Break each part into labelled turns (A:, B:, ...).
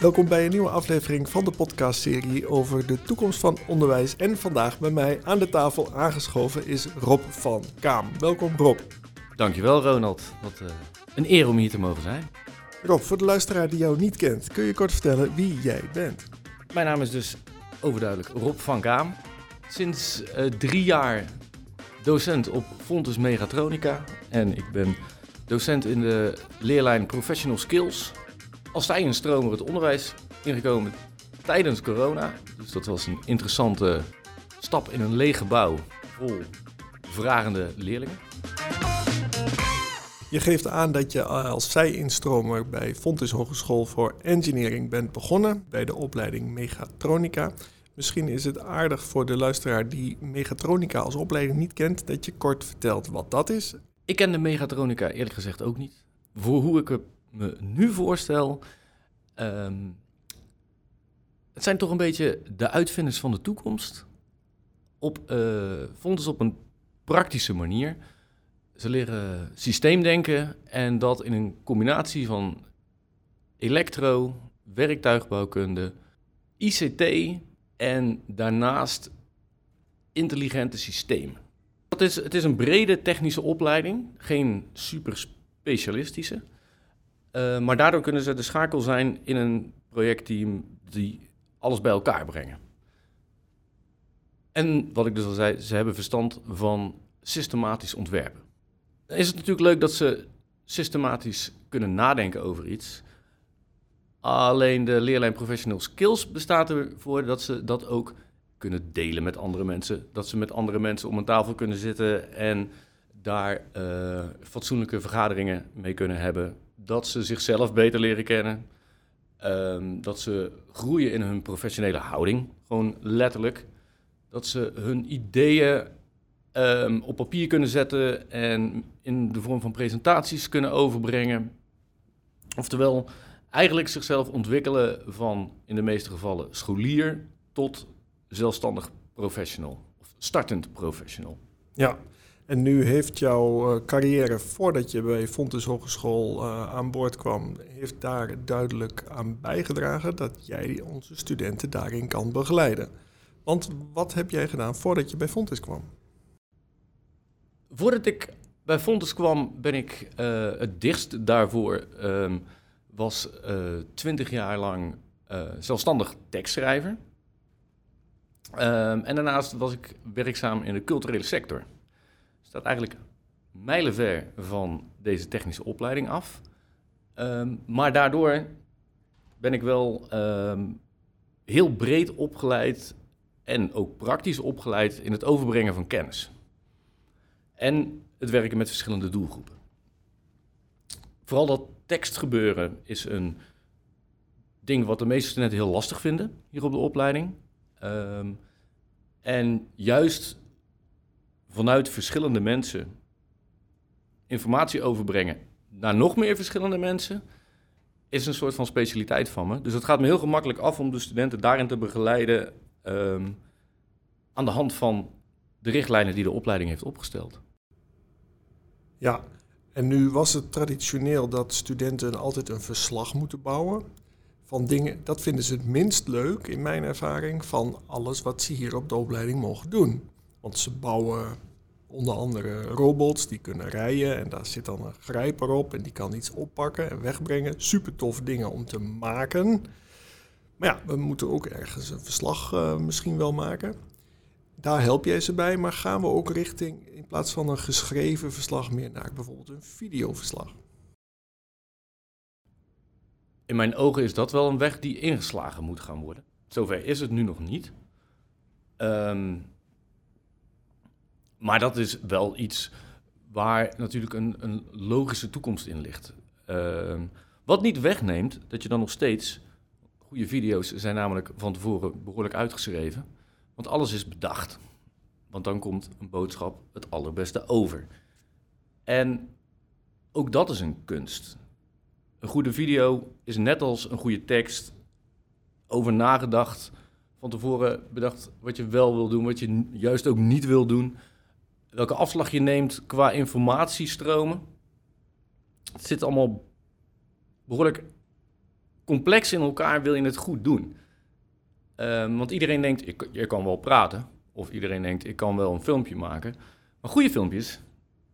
A: Welkom bij een nieuwe aflevering van de podcastserie over de toekomst van onderwijs. En vandaag bij mij aan de tafel aangeschoven is Rob van Kaam. Welkom Rob.
B: Dankjewel Ronald. Wat uh, een eer om hier te mogen zijn.
A: Rob, voor de luisteraar die jou niet kent, kun je kort vertellen wie jij bent?
B: Mijn naam is dus overduidelijk Rob van Kaam. Sinds uh, drie jaar docent op Fontes Megatronica. En ik ben docent in de leerlijn Professional Skills. Als stromer het onderwijs ingekomen tijdens corona. Dus dat was een interessante stap in een leeg gebouw vol vragende leerlingen.
A: Je geeft aan dat je als zij-instromer bij Fontes Hogeschool voor Engineering bent begonnen bij de opleiding Megatronica. Misschien is het aardig voor de luisteraar die Megatronica als opleiding niet kent, dat je kort vertelt wat dat is.
B: Ik ken de Megatronica eerlijk gezegd ook niet. Voor hoe ik het me nu voorstel, um, het zijn toch een beetje de uitvinders van de toekomst. Op, ze op een praktische manier. Ze leren systeemdenken en dat in een combinatie van elektro, werktuigbouwkunde, ICT en daarnaast intelligente systemen. Is, het is een brede technische opleiding, geen super specialistische. Uh, maar daardoor kunnen ze de schakel zijn in een projectteam die alles bij elkaar brengen. En wat ik dus al zei, ze hebben verstand van systematisch ontwerpen. Dan is het natuurlijk leuk dat ze systematisch kunnen nadenken over iets. Alleen de leerlijn Professional Skills bestaat ervoor dat ze dat ook kunnen delen met andere mensen. Dat ze met andere mensen om een tafel kunnen zitten en daar uh, fatsoenlijke vergaderingen mee kunnen hebben. Dat ze zichzelf beter leren kennen. Um, dat ze groeien in hun professionele houding, gewoon letterlijk. Dat ze hun ideeën um, op papier kunnen zetten en in de vorm van presentaties kunnen overbrengen. Oftewel, eigenlijk zichzelf ontwikkelen van in de meeste gevallen scholier tot zelfstandig professional of startend professional.
A: Ja, en nu heeft jouw uh, carrière voordat je bij Fontes Hogeschool uh, aan boord kwam, heeft daar duidelijk aan bijgedragen dat jij onze studenten daarin kan begeleiden. Want wat heb jij gedaan voordat je bij Fontes kwam?
B: Voordat ik bij Fontes kwam, ben ik uh, het dichtst daarvoor um, was twintig jaar lang zelfstandig tekstschrijver. Um, en daarnaast was ik werkzaam in de culturele sector. Staat eigenlijk mijlenver van deze technische opleiding af. Um, maar daardoor ben ik wel um, heel breed opgeleid en ook praktisch opgeleid in het overbrengen van kennis. En het werken met verschillende doelgroepen. Vooral dat tekstgebeuren is een ding wat de meeste studenten heel lastig vinden hier op de opleiding. Um, en juist vanuit verschillende mensen informatie overbrengen naar nog meer verschillende mensen, is een soort van specialiteit van me. Dus het gaat me heel gemakkelijk af om de studenten daarin te begeleiden um, aan de hand van de richtlijnen die de opleiding heeft opgesteld.
A: Ja, en nu was het traditioneel dat studenten altijd een verslag moeten bouwen van dingen, dat vinden ze het minst leuk in mijn ervaring van alles wat ze hier op de opleiding mogen doen. Want ze bouwen onder andere robots die kunnen rijden en daar zit dan een grijper op en die kan iets oppakken en wegbrengen. Super tof dingen om te maken. Maar ja, we moeten ook ergens een verslag uh, misschien wel maken. Daar help jij ze bij, maar gaan we ook richting, in plaats van een geschreven verslag, meer naar bijvoorbeeld een videoverslag?
B: in mijn ogen is dat wel een weg die ingeslagen moet gaan worden. Zover is het nu nog niet. Um, maar dat is wel iets waar natuurlijk een, een logische toekomst in ligt. Um, wat niet wegneemt dat je dan nog steeds. Goede video's zijn namelijk van tevoren behoorlijk uitgeschreven. Want alles is bedacht. Want dan komt een boodschap het allerbeste over. En ook dat is een kunst. Een goede video is net als een goede tekst over nagedacht. Van tevoren bedacht wat je wel wil doen, wat je juist ook niet wil doen. Welke afslag je neemt qua informatiestromen. Het zit allemaal behoorlijk complex in elkaar wil je het goed doen. Ehm, want iedereen denkt, ik, je kan wel praten. Of iedereen denkt, ik kan wel een filmpje maken. Maar goede filmpjes,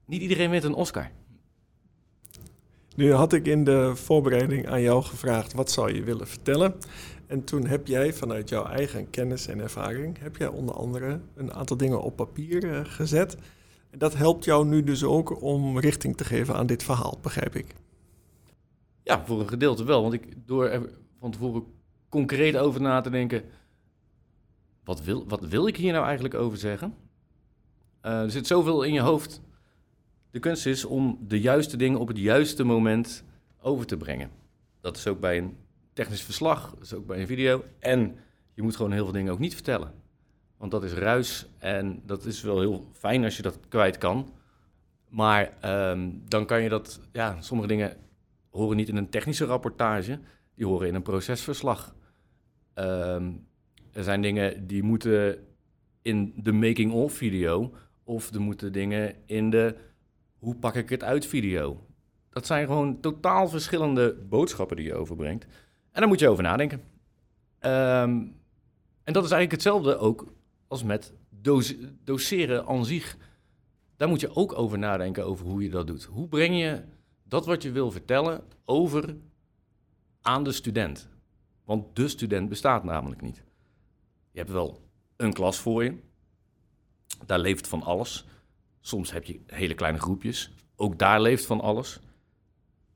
B: niet iedereen wint een Oscar.
A: Nu had ik in de voorbereiding aan jou gevraagd, wat zou je willen vertellen? En toen heb jij vanuit jouw eigen kennis en ervaring, heb jij onder andere een aantal dingen op papier uh, gezet. En dat helpt jou nu dus ook om richting te geven aan dit verhaal, begrijp ik.
B: Ja, voor een gedeelte wel. Want ik, door er van tevoren concreet over na te denken, wat wil, wat wil ik hier nou eigenlijk over zeggen? Uh, er zit zoveel in je hoofd. De kunst is om de juiste dingen op het juiste moment over te brengen. Dat is ook bij een technisch verslag, dat is ook bij een video. En je moet gewoon heel veel dingen ook niet vertellen. Want dat is ruis en dat is wel heel fijn als je dat kwijt kan. Maar um, dan kan je dat, ja, sommige dingen horen niet in een technische rapportage, die horen in een procesverslag. Um, er zijn dingen die moeten in de making-of video, of er moeten dingen in de hoe pak ik het uit video. Dat zijn gewoon totaal verschillende boodschappen die je overbrengt. En daar moet je over nadenken. Um, en dat is eigenlijk hetzelfde ook als met doseren aan zich. Daar moet je ook over nadenken over hoe je dat doet. Hoe breng je dat wat je wil vertellen over aan de student? Want de student bestaat namelijk niet. Je hebt wel een klas voor je. Daar leeft van alles. Soms heb je hele kleine groepjes. Ook daar leeft van alles.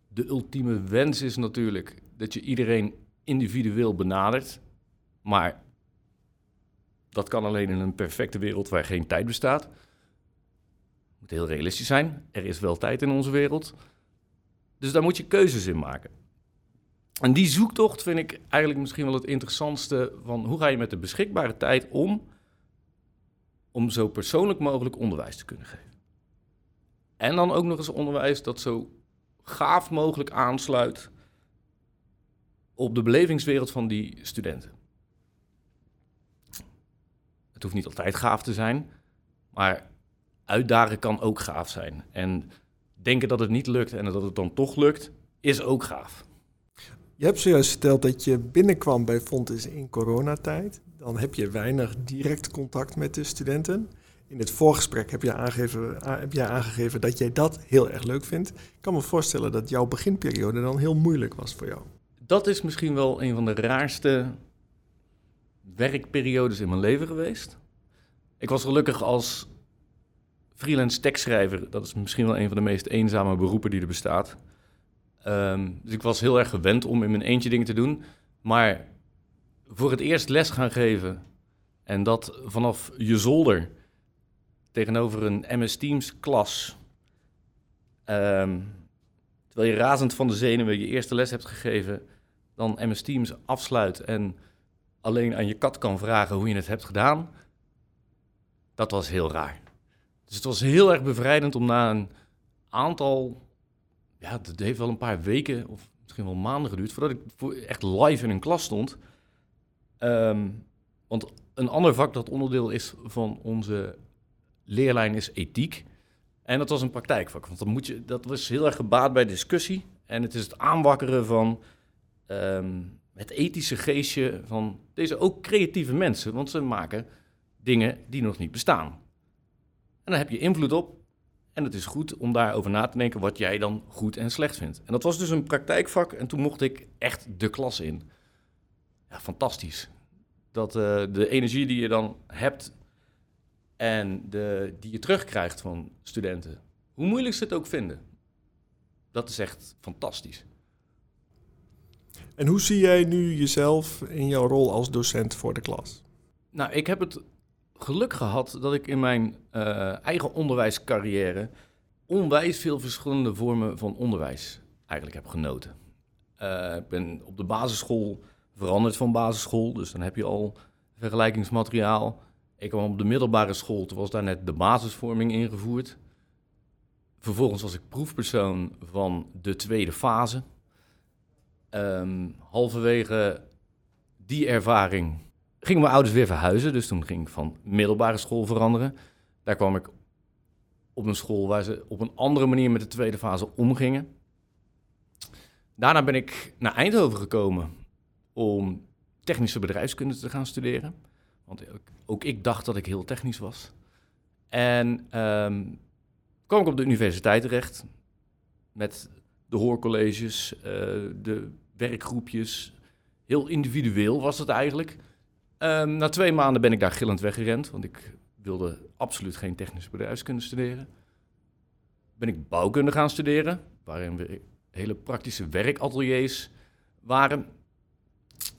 B: De ultieme wens is natuurlijk dat je iedereen individueel benadert. Maar dat kan alleen in een perfecte wereld waar geen tijd bestaat. Moet heel realistisch zijn. Er is wel tijd in onze wereld. Dus daar moet je keuzes in maken. En die zoektocht vind ik eigenlijk misschien wel het interessantste van hoe ga je met de beschikbare tijd om om zo persoonlijk mogelijk onderwijs te kunnen geven. En dan ook nog eens onderwijs dat zo gaaf mogelijk aansluit op de belevingswereld van die studenten. Het hoeft niet altijd gaaf te zijn, maar uitdagen kan ook gaaf zijn. En denken dat het niet lukt en dat het dan toch lukt, is ook gaaf.
A: Je hebt zojuist verteld dat je binnenkwam bij Fontes in coronatijd. Dan heb je weinig direct contact met de studenten. In het voorgesprek heb je, aangegeven, heb jij aangegeven dat jij dat heel erg leuk vindt. Ik kan me voorstellen dat jouw beginperiode dan heel moeilijk was voor jou.
B: Dat is misschien wel een van de raarste werkperiodes in mijn leven geweest. Ik was gelukkig als freelance tekstschrijver. Dat is misschien wel een van de meest eenzame beroepen die er bestaat. Ehm, dus ik was heel erg gewend om in mijn eentje dingen te doen. Maar voor het eerst les gaan geven en dat vanaf je zolder tegenover een MS Teams klas. Ehm, terwijl je razend van de zenuwen je eerste les hebt gegeven, dan MS Teams afsluit en alleen aan je kat kan vragen hoe je het hebt gedaan. Dat was heel raar. Dus het was heel erg bevrijdend om na een aantal ja, het heeft wel een paar weken of misschien wel maanden geduurd voordat ik echt live in een klas stond. Ehm, want een ander vak dat onderdeel is van onze leerlijn is ethiek. En dat was een praktijkvak. Want dan moet je, dat was heel erg gebaat bij discussie. En het is het aanwakkeren van ehm, het ethische geestje van deze ook creatieve mensen. Want ze maken dingen die nog niet bestaan. En daar heb je invloed op. En het is goed om daarover na te denken wat jij dan goed en slecht vindt. En dat was dus een praktijkvak en toen mocht ik echt de klas in. Ja, fantastisch. Dat uh, de energie die je dan hebt en de, die je terugkrijgt van studenten, hoe moeilijk ze het ook vinden, dat is echt fantastisch.
A: En hoe zie jij nu jezelf in jouw rol als docent voor de klas?
B: Nou, ik heb het geluk gehad dat ik in mijn uh, eigen onderwijscarrière onwijs veel verschillende vormen van onderwijs eigenlijk heb genoten. Uh, ik ben op de basisschool veranderd van basisschool, dus dan heb je al vergelijkingsmateriaal. Ik kwam op de middelbare school, toen was daar net de basisvorming ingevoerd. Vervolgens was ik proefpersoon van de tweede fase. Um, halverwege die ervaring gingen mijn ouders weer verhuizen. Dus toen ging ik van middelbare school veranderen. Daar kwam ik op een school waar ze op een andere manier met de tweede fase omgingen. Daarna ben ik naar Eindhoven gekomen om technische bedrijfskunde te gaan studeren. Want ook ik dacht dat ik heel technisch was. En ehm, kwam ik op de universiteit terecht met de hoorcolleges, uh, de werkgroepjes. Heel individueel was het eigenlijk. Um, na twee maanden ben ik daar gillend weggerend, want ik wilde absoluut geen technische bedrijfskunde studeren. Ben ik bouwkunde gaan studeren, waarin we hele praktische werkateliers waren.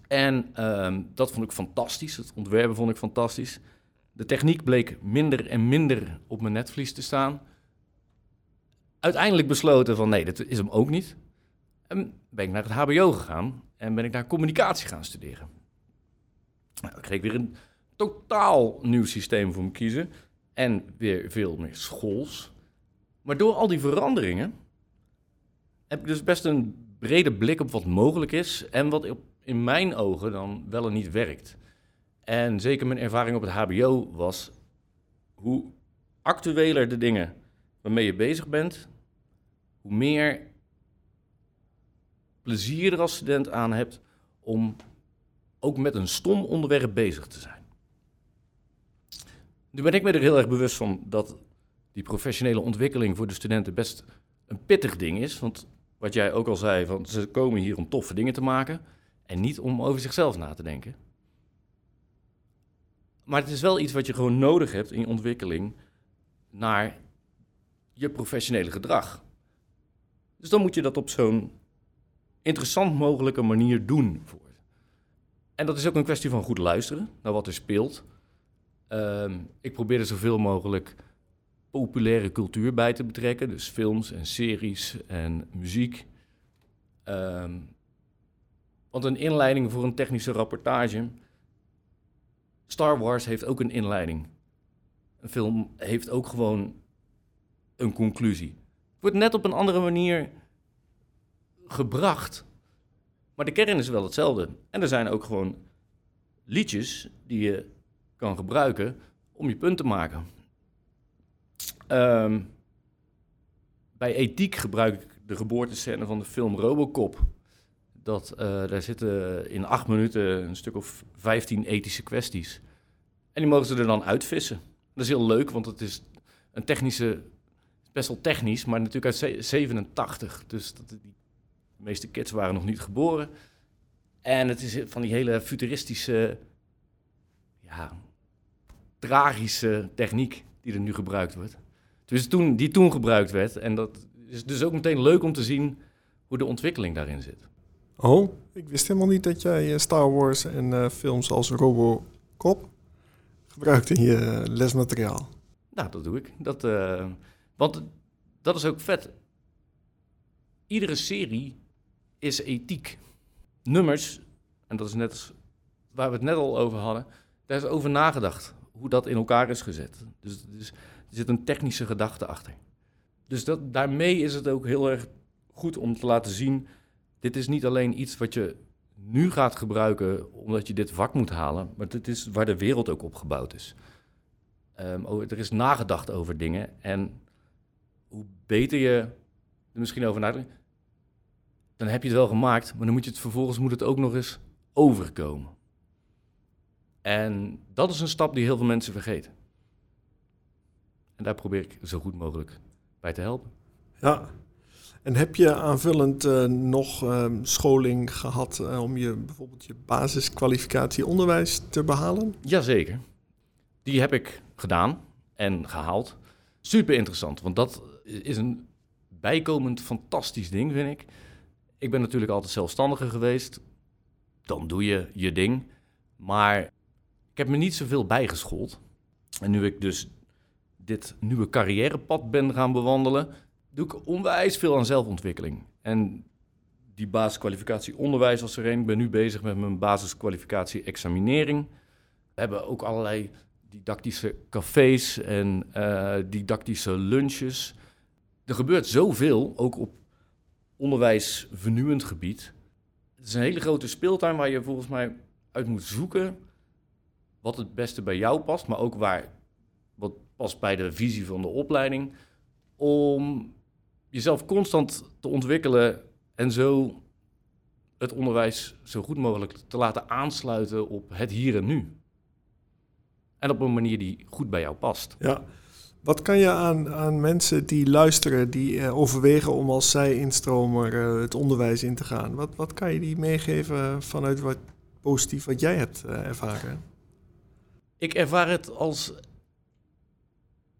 B: En um, dat vond ik fantastisch. Het ontwerpen vond ik fantastisch. De techniek bleek minder en minder op mijn netvlies te staan. Uiteindelijk besloten van nee, dat is hem ook niet. En ben ik naar het HBO gegaan en ben ik daar communicatie gaan studeren. Nou, dan kreeg ik weer een totaal nieuw systeem voor me kiezen. En weer veel meer schools. Maar door al die veranderingen heb ik dus best een brede blik op wat mogelijk is en wat in mijn ogen dan wel en niet werkt. En zeker mijn ervaring op het HBO was hoe actueler de dingen waarmee je bezig bent, hoe meer plezier er als student aan hebt om ook met een stom onderwerp bezig te zijn. Nu ben ik me er heel erg bewust van dat die professionele ontwikkeling voor de studenten best een pittig ding is. Want wat jij ook al zei, van ze komen hier om toffe dingen te maken en niet om over zichzelf na te denken. Maar het is wel iets wat je gewoon nodig hebt in je ontwikkeling naar je professionele gedrag. Dus dan moet je dat op zo'n interessant mogelijke manier doen. En dat is ook een kwestie van goed luisteren naar wat er speelt. Um, ik probeer er zoveel mogelijk populaire cultuur bij te betrekken. Dus films en series en muziek. Um, want een inleiding voor een technische rapportage. Star Wars heeft ook een inleiding. Een film heeft ook gewoon een conclusie. Het wordt net op een andere manier gebracht. Maar de kern is wel hetzelfde. En er zijn ook gewoon liedjes die je kan gebruiken om je punt te maken. Um, bij ethiek gebruik ik de geboortescène van de film Robocop. Dat, uh, daar zitten in acht minuten een stuk of vijftien ethische kwesties. En die mogen ze er dan uitvissen. Dat is heel leuk, want het is een technische, best wel technisch, maar natuurlijk uit 87. Dus dat, die meeste kids waren nog niet geboren. En het is van die hele futuristische, ja, tragische techniek die er nu gebruikt wordt. Dus toen, die toen gebruikt werd. En dat is dus ook meteen leuk om te zien hoe de ontwikkeling daarin zit.
A: Oh, ik wist helemaal niet dat jij eh, Star Wars en uh, films als Robocop gebruikt in je lesmateriaal.
B: Nou, dat doe ik. Dat, uh, want dat is ook vet. Iedere serie is ethiek. Nummers, en dat is net waar we het net al over hadden, daar is over nagedacht hoe dat in elkaar is gezet. Dus, er zit een technische gedachte achter. Dus dat, daarmee is het ook heel erg goed om te laten zien: dit is niet alleen iets wat je nu gaat gebruiken omdat je dit vak moet halen, maar dit is waar de wereld ook op gebouwd is. Um, er is nagedacht over dingen en beter je er misschien over nadenkt, dan heb je het wel gemaakt, maar dan moet je het vervolgens moet het ook nog eens overkomen. En dat is een stap die heel veel mensen vergeten. En daar probeer ik zo goed mogelijk bij te helpen.
A: Ja. En heb je aanvullend uh, nog uh, scholing gehad uh, om je bijvoorbeeld je basiskwalificatie onderwijs te behalen?
B: Jazeker. Die heb ik gedaan en gehaald. Super interessant, want dat is een bijkomend fantastisch ding, vind ik. Ik ben natuurlijk altijd zelfstandiger geweest. Dan doe je je ding. Maar ik heb me niet zoveel bijgeschoold. En nu ik dus dit nieuwe carrièrepad ben gaan bewandelen, doe ik onwijs veel aan zelfontwikkeling. En die basiskwalificatie onderwijs was er een. Ik ben nu bezig met mijn basiskwalificatie examinering. We hebben ook allerlei didactische cafés en uh, didactische lunches. Er gebeurt zoveel, ook op onderwijsvernieuwend gebied. Het is een hele grote speeltuin waar je volgens mij uit moet zoeken wat het beste bij jou past, maar ook waar wat past bij de visie van de opleiding, om jezelf constant te ontwikkelen en zo het onderwijs zo goed mogelijk te laten aansluiten op het hier en nu. En op een manier die goed bij jou past.
A: Ja. Wat kan je aan, aan mensen die luisteren, die eh, overwegen om als zij-instromer uh, het onderwijs in te gaan, wat, wat kan je die meegeven vanuit wat positief wat jij hebt uh, ervaren?
B: Ik ervaar het als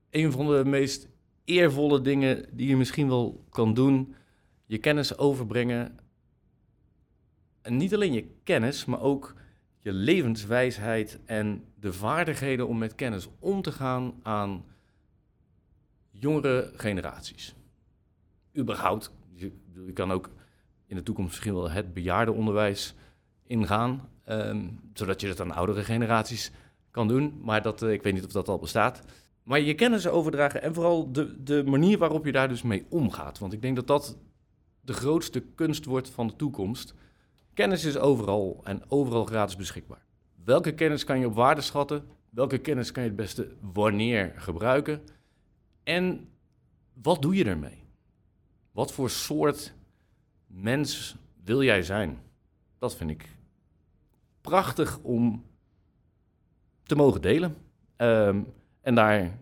B: een van de meest eervolle dingen die je misschien wel kan doen. Je kennis overbrengen. En niet alleen je kennis, maar ook je levenswijsheid en de vaardigheden om met kennis om te gaan aan jongere generaties. Überhaupt, je, je kan ook in de toekomst misschien wel het bejaardenonderwijs ingaan, um, zodat je het aan oudere generaties kan doen. Maar dat, uh, ik weet niet of dat al bestaat. Maar je kennis overdragen en vooral de, de manier waarop je daar dus mee omgaat. Want ik denk dat dat de grootste kunst wordt van de toekomst. Kennis is overal en overal gratis beschikbaar. Welke kennis kan je op waarde schatten? Welke kennis kan je het beste wanneer gebruiken? En wat doe je ermee? Wat voor soort mens wil jij zijn? Dat vind ik prachtig om te mogen delen. Um, en daar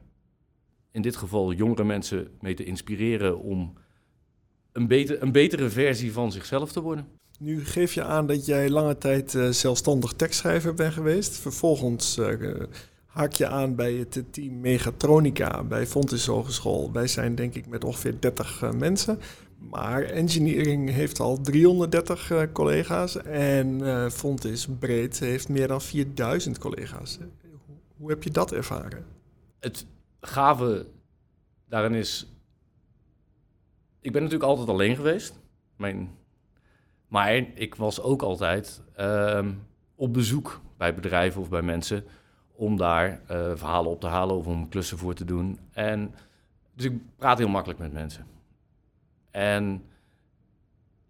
B: in dit geval jongere mensen mee te inspireren om een, beter, een betere versie van zichzelf te worden.
A: Nu geef je aan dat jij lange tijd uh, zelfstandig tekstschrijver bent geweest. Vervolgens uh, haak je aan bij het team Megatronica bij Fontis Hogeschool. Wij zijn denk ik met ongeveer 30 uh, mensen. Maar engineering heeft al 330 collega's en Fontis breed heeft meer dan 4000 collega's. Hoe heb je dat ervaren?
B: het gave daarin is. Ik ben natuurlijk altijd alleen geweest. Mijn, maar ik was ook altijd uh, op bezoek bij bedrijven of bij mensen. Om daar uh, verhalen op te halen of om klussen voor te doen. En, dus ik praat heel makkelijk met mensen. En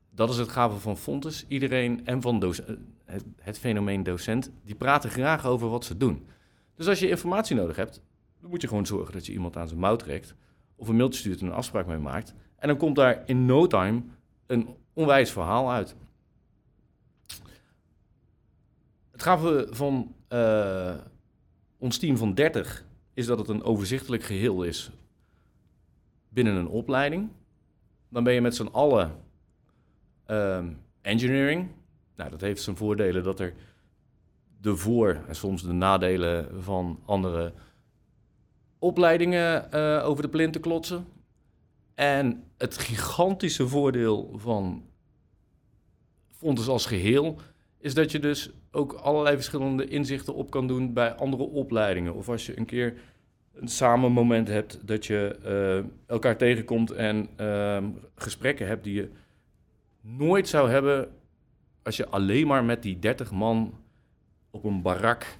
B: dat is het gave van Fontes. Iedereen en van het, het fenomeen docent, die praten graag over wat ze doen. Dus als je informatie nodig hebt, dan moet je gewoon zorgen dat je iemand aan zijn mouw trekt. Of een mailtje stuurt en een afspraak mee maakt. En dan komt daar in no time een onwijs verhaal uit. Het gave van uh, ons team van 30 is dat het een overzichtelijk geheel is binnen een opleiding. Dan ben je met z'n allen uh, engineering. Nou, dat heeft zijn voordelen dat er de voor- en soms de nadelen van andere opleidingen uh, over de plint te klotsen. En het gigantische voordeel van Fontes als geheel is dat je dus ook allerlei verschillende inzichten op kan doen bij andere opleidingen. Of als je een keer een samen moment hebt dat je uh, elkaar tegenkomt en uh, gesprekken hebt die je nooit zou hebben als je alleen maar met die 30 man op een barak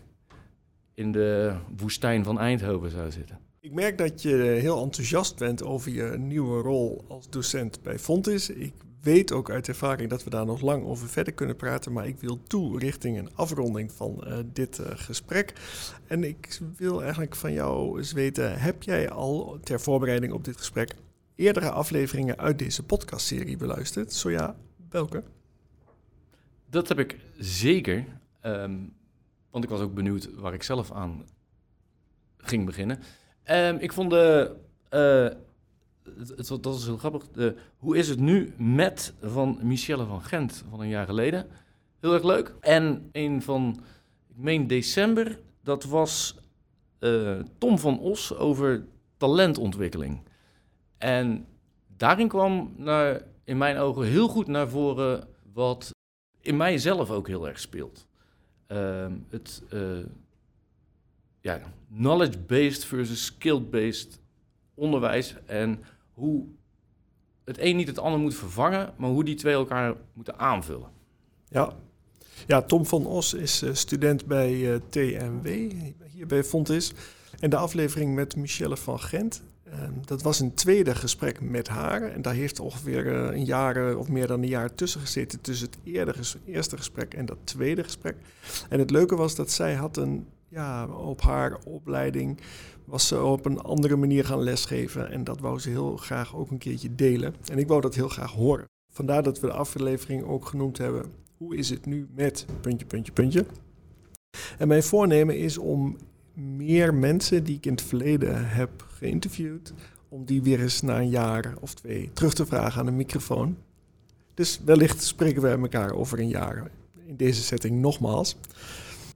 B: in de woestijn van Eindhoven zou zitten.
A: Ik merk dat je heel enthousiast bent over je nieuwe rol als docent bij Fontis. Ik weet ook uit ervaring dat we daar nog lang over verder kunnen praten, maar ik wil toe richting een afronding van uh, dit uh, gesprek. En ik wil eigenlijk van jou eens weten, heb jij al ter voorbereiding op dit gesprek eerdere afleveringen uit deze podcastserie beluisterd? Zo ja, welke?
B: Dat heb ik zeker. Um, want ik was ook benieuwd waar ik zelf aan ging beginnen. Um, ik vond de. Uh, dat is heel grappig. Hoe is het nu met van Michelle van Gent van een jaar geleden? Heel erg leuk. En een van, ik meen december, dat was uh, Tom van Os over talentontwikkeling. En daarin kwam naar, in mijn ogen heel goed naar voren wat in mij zelf ook heel erg speelt. Uh, het uh, ja, knowledge-based versus skill-based onderwijs. En hoe het een niet het ander moet vervangen, maar hoe die twee elkaar moeten aanvullen.
A: Ja, ja Tom van Os is uh, student bij uh, TMW, hier bij Fontis. En de aflevering met Michelle van Gent, Ehm, dat was een tweede gesprek met haar. En daar heeft ongeveer eh, een jaar of meer dan een jaar tussen gezeten. Tussen het eerste gesprek en dat tweede gesprek. En het leuke was dat zij had een, ja, op haar opleiding was ze op een andere manier gaan lesgeven. En dat wou ze heel graag ook een keertje delen. En ik wou dat heel graag horen. Vandaar dat we de aflevering ook genoemd hebben hoe is het nu met puntje, puntje, puntje. En mijn voornemen is om meer mensen die ik in het verleden heb geïnterviewd, om die weer eens na een jaar of twee terug te vragen aan een microfoon. Dus wellicht spreken we elkaar over een jaar in deze setting nogmaals.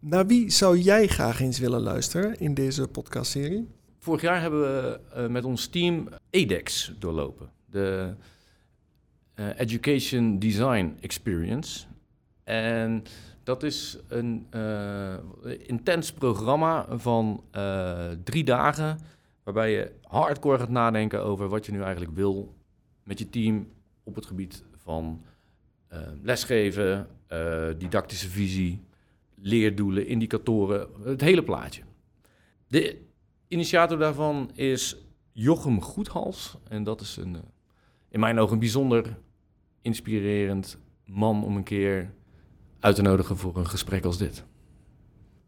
A: Naar wie zou jij graag eens willen luisteren in deze podcastserie?
B: Vorig jaar hebben we uh, met ons team EDEX doorlopen. De uh, Education Design Experience. En dat is een uh, intens programma van drie dagen. Waarbij je hardcore gaat nadenken over wat je nu eigenlijk wil met je team op het gebied van lesgeven, didactische visie, leerdoelen, indicatoren, het hele plaatje. De initiator daarvan is Jochem Goedhals. En dat is een, in mijn ogen een bijzonder inspirerend man om een keer uit te nodigen voor een gesprek als dit.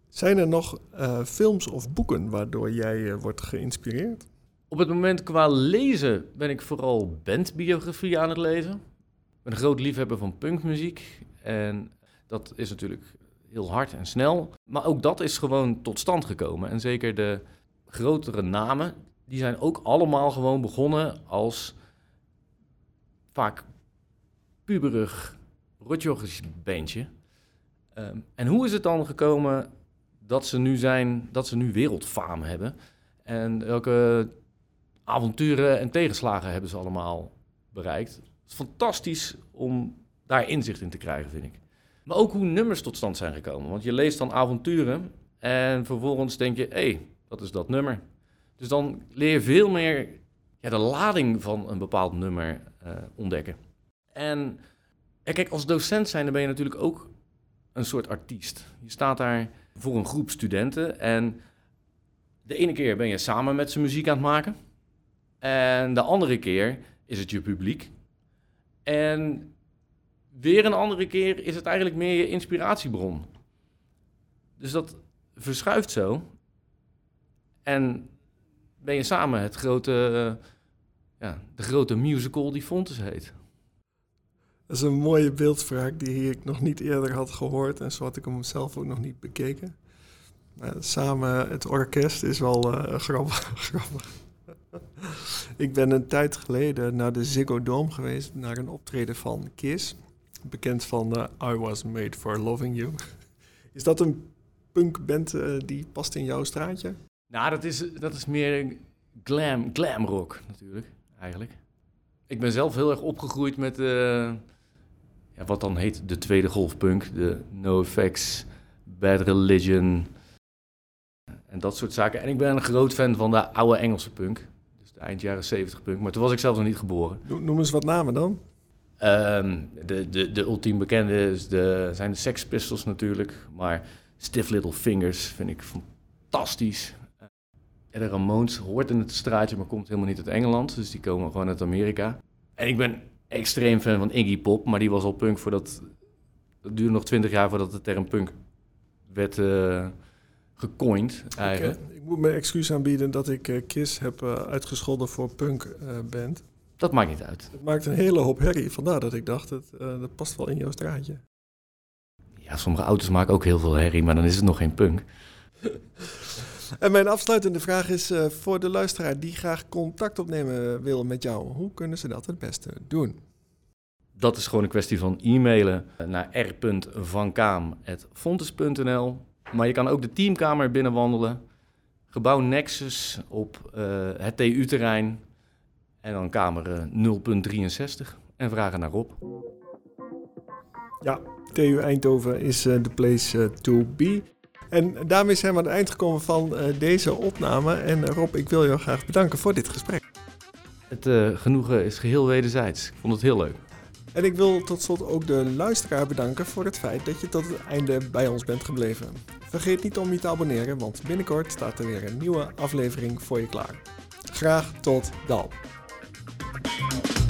A: Zijn er nog uh, films of boeken waardoor jij uh, wordt geïnspireerd?
B: Op het moment qua lezen ben ik vooral bandbiografie aan het lezen. Ik ben een groot liefhebber van punkmuziek. En dat is natuurlijk heel hard en snel. Maar ook dat is gewoon tot stand gekomen. En zeker de grotere namen, die zijn ook allemaal gewoon begonnen als vaak puberig rotjochisch beentje. Um, en hoe is het dan gekomen dat ze nu zijn, dat ze nu wereldfaam hebben? En welke avonturen en tegenslagen hebben ze allemaal bereikt? Het is fantastisch om daar inzicht in te krijgen, vind ik. Maar ook hoe nummers tot stand zijn gekomen. Want je leest dan avonturen en vervolgens denk je, hé, hey, dat is dat nummer. Dus dan leer je veel meer de lading van een bepaald nummer uh, ontdekken. En kijk, als docent zijn, dan ben je natuurlijk ook een soort artiest. Je staat daar voor een groep studenten en de ene keer ben je samen met ze muziek aan het maken. En de andere keer is het je publiek. En weer een andere keer is het eigenlijk meer je inspiratiebron. Dus dat verschuift zo. En ben je samen het grote, ja, de grote musical die Fontes heet.
A: Dat is een mooie beeldspraak die ik nog niet eerder had gehoord. En zo had ik hem zelf ook nog niet bekeken. Maar samen het orkest is wel uh, grappig. grappig. ik ben een tijd geleden naar de Ziggo Dome geweest, naar een optreden van Kiss bekend van uh, I Was Made for Loving You. Is dat een punkband uh, die past in jouw straatje?
B: Nou, dat is, dat is meer glam, glam rock natuurlijk, eigenlijk. Ik ben zelf heel erg opgegroeid met uh, ja, wat dan heet de tweede golfpunk. De NoFX, Bad Religion en dat soort zaken. En ik ben een groot fan van de oude Engelse punk. Dus de eind jaren 70 punk. Maar toen was ik zelf nog niet geboren.
A: Noem eens wat namen dan.
B: Um, de, de, de ultiem bekende is de, zijn de Sex Pistols natuurlijk. Maar Stiff Little Fingers vind ik fantastisch. Uh, de Ramones hoort in het straatje, maar komt helemaal niet uit Engeland. Dus die komen gewoon uit Amerika. En ik ben extreem fan van Iggy Pop, maar die was al punk voordat... Het duurde nog twintig jaar voordat de term punk werd uh, gecoind eigenlijk.
A: Okay. Ik moet mijn excuus aanbieden dat ik uh, Kiss heb uh, uitgescholden voor punk band.
B: Dat maakt niet uit.
A: Het maakt een hele hoop herrie. Vandaar dat ik dacht, het, uh, dat past wel in jouw straatje.
B: Ja, sommige auto's maken ook heel veel herrie, maar dan is het nog geen punk.
A: en mijn afsluitende vraag is uh, voor de luisteraar die graag contact opnemen wil met jou. Hoe kunnen ze dat het beste doen?
B: Dat is gewoon een kwestie van e-mailen naar r.vankaam.fontes.nl. Maar je kan ook de teamkamer binnenwandelen. Gebouw Nexus op uh, het TU-terrein en dan kamer 0.63 en vragen naar Rob.
A: Ja, TU Eindhoven is de uh, place uh, to be. En daarmee zijn we aan het eind gekomen van uh, deze opname. En Rob, ik wil jou graag bedanken voor dit gesprek.
B: Het genoegen is geheel wederzijds. Ik vond het heel leuk.
A: En ik wil tot slot ook de luisteraar bedanken voor het feit dat je tot het einde bij ons bent gebleven. Vergeet niet om je te abonneren, want binnenkort staat er weer een nieuwe aflevering voor je klaar. Graag tot dan. Thank you.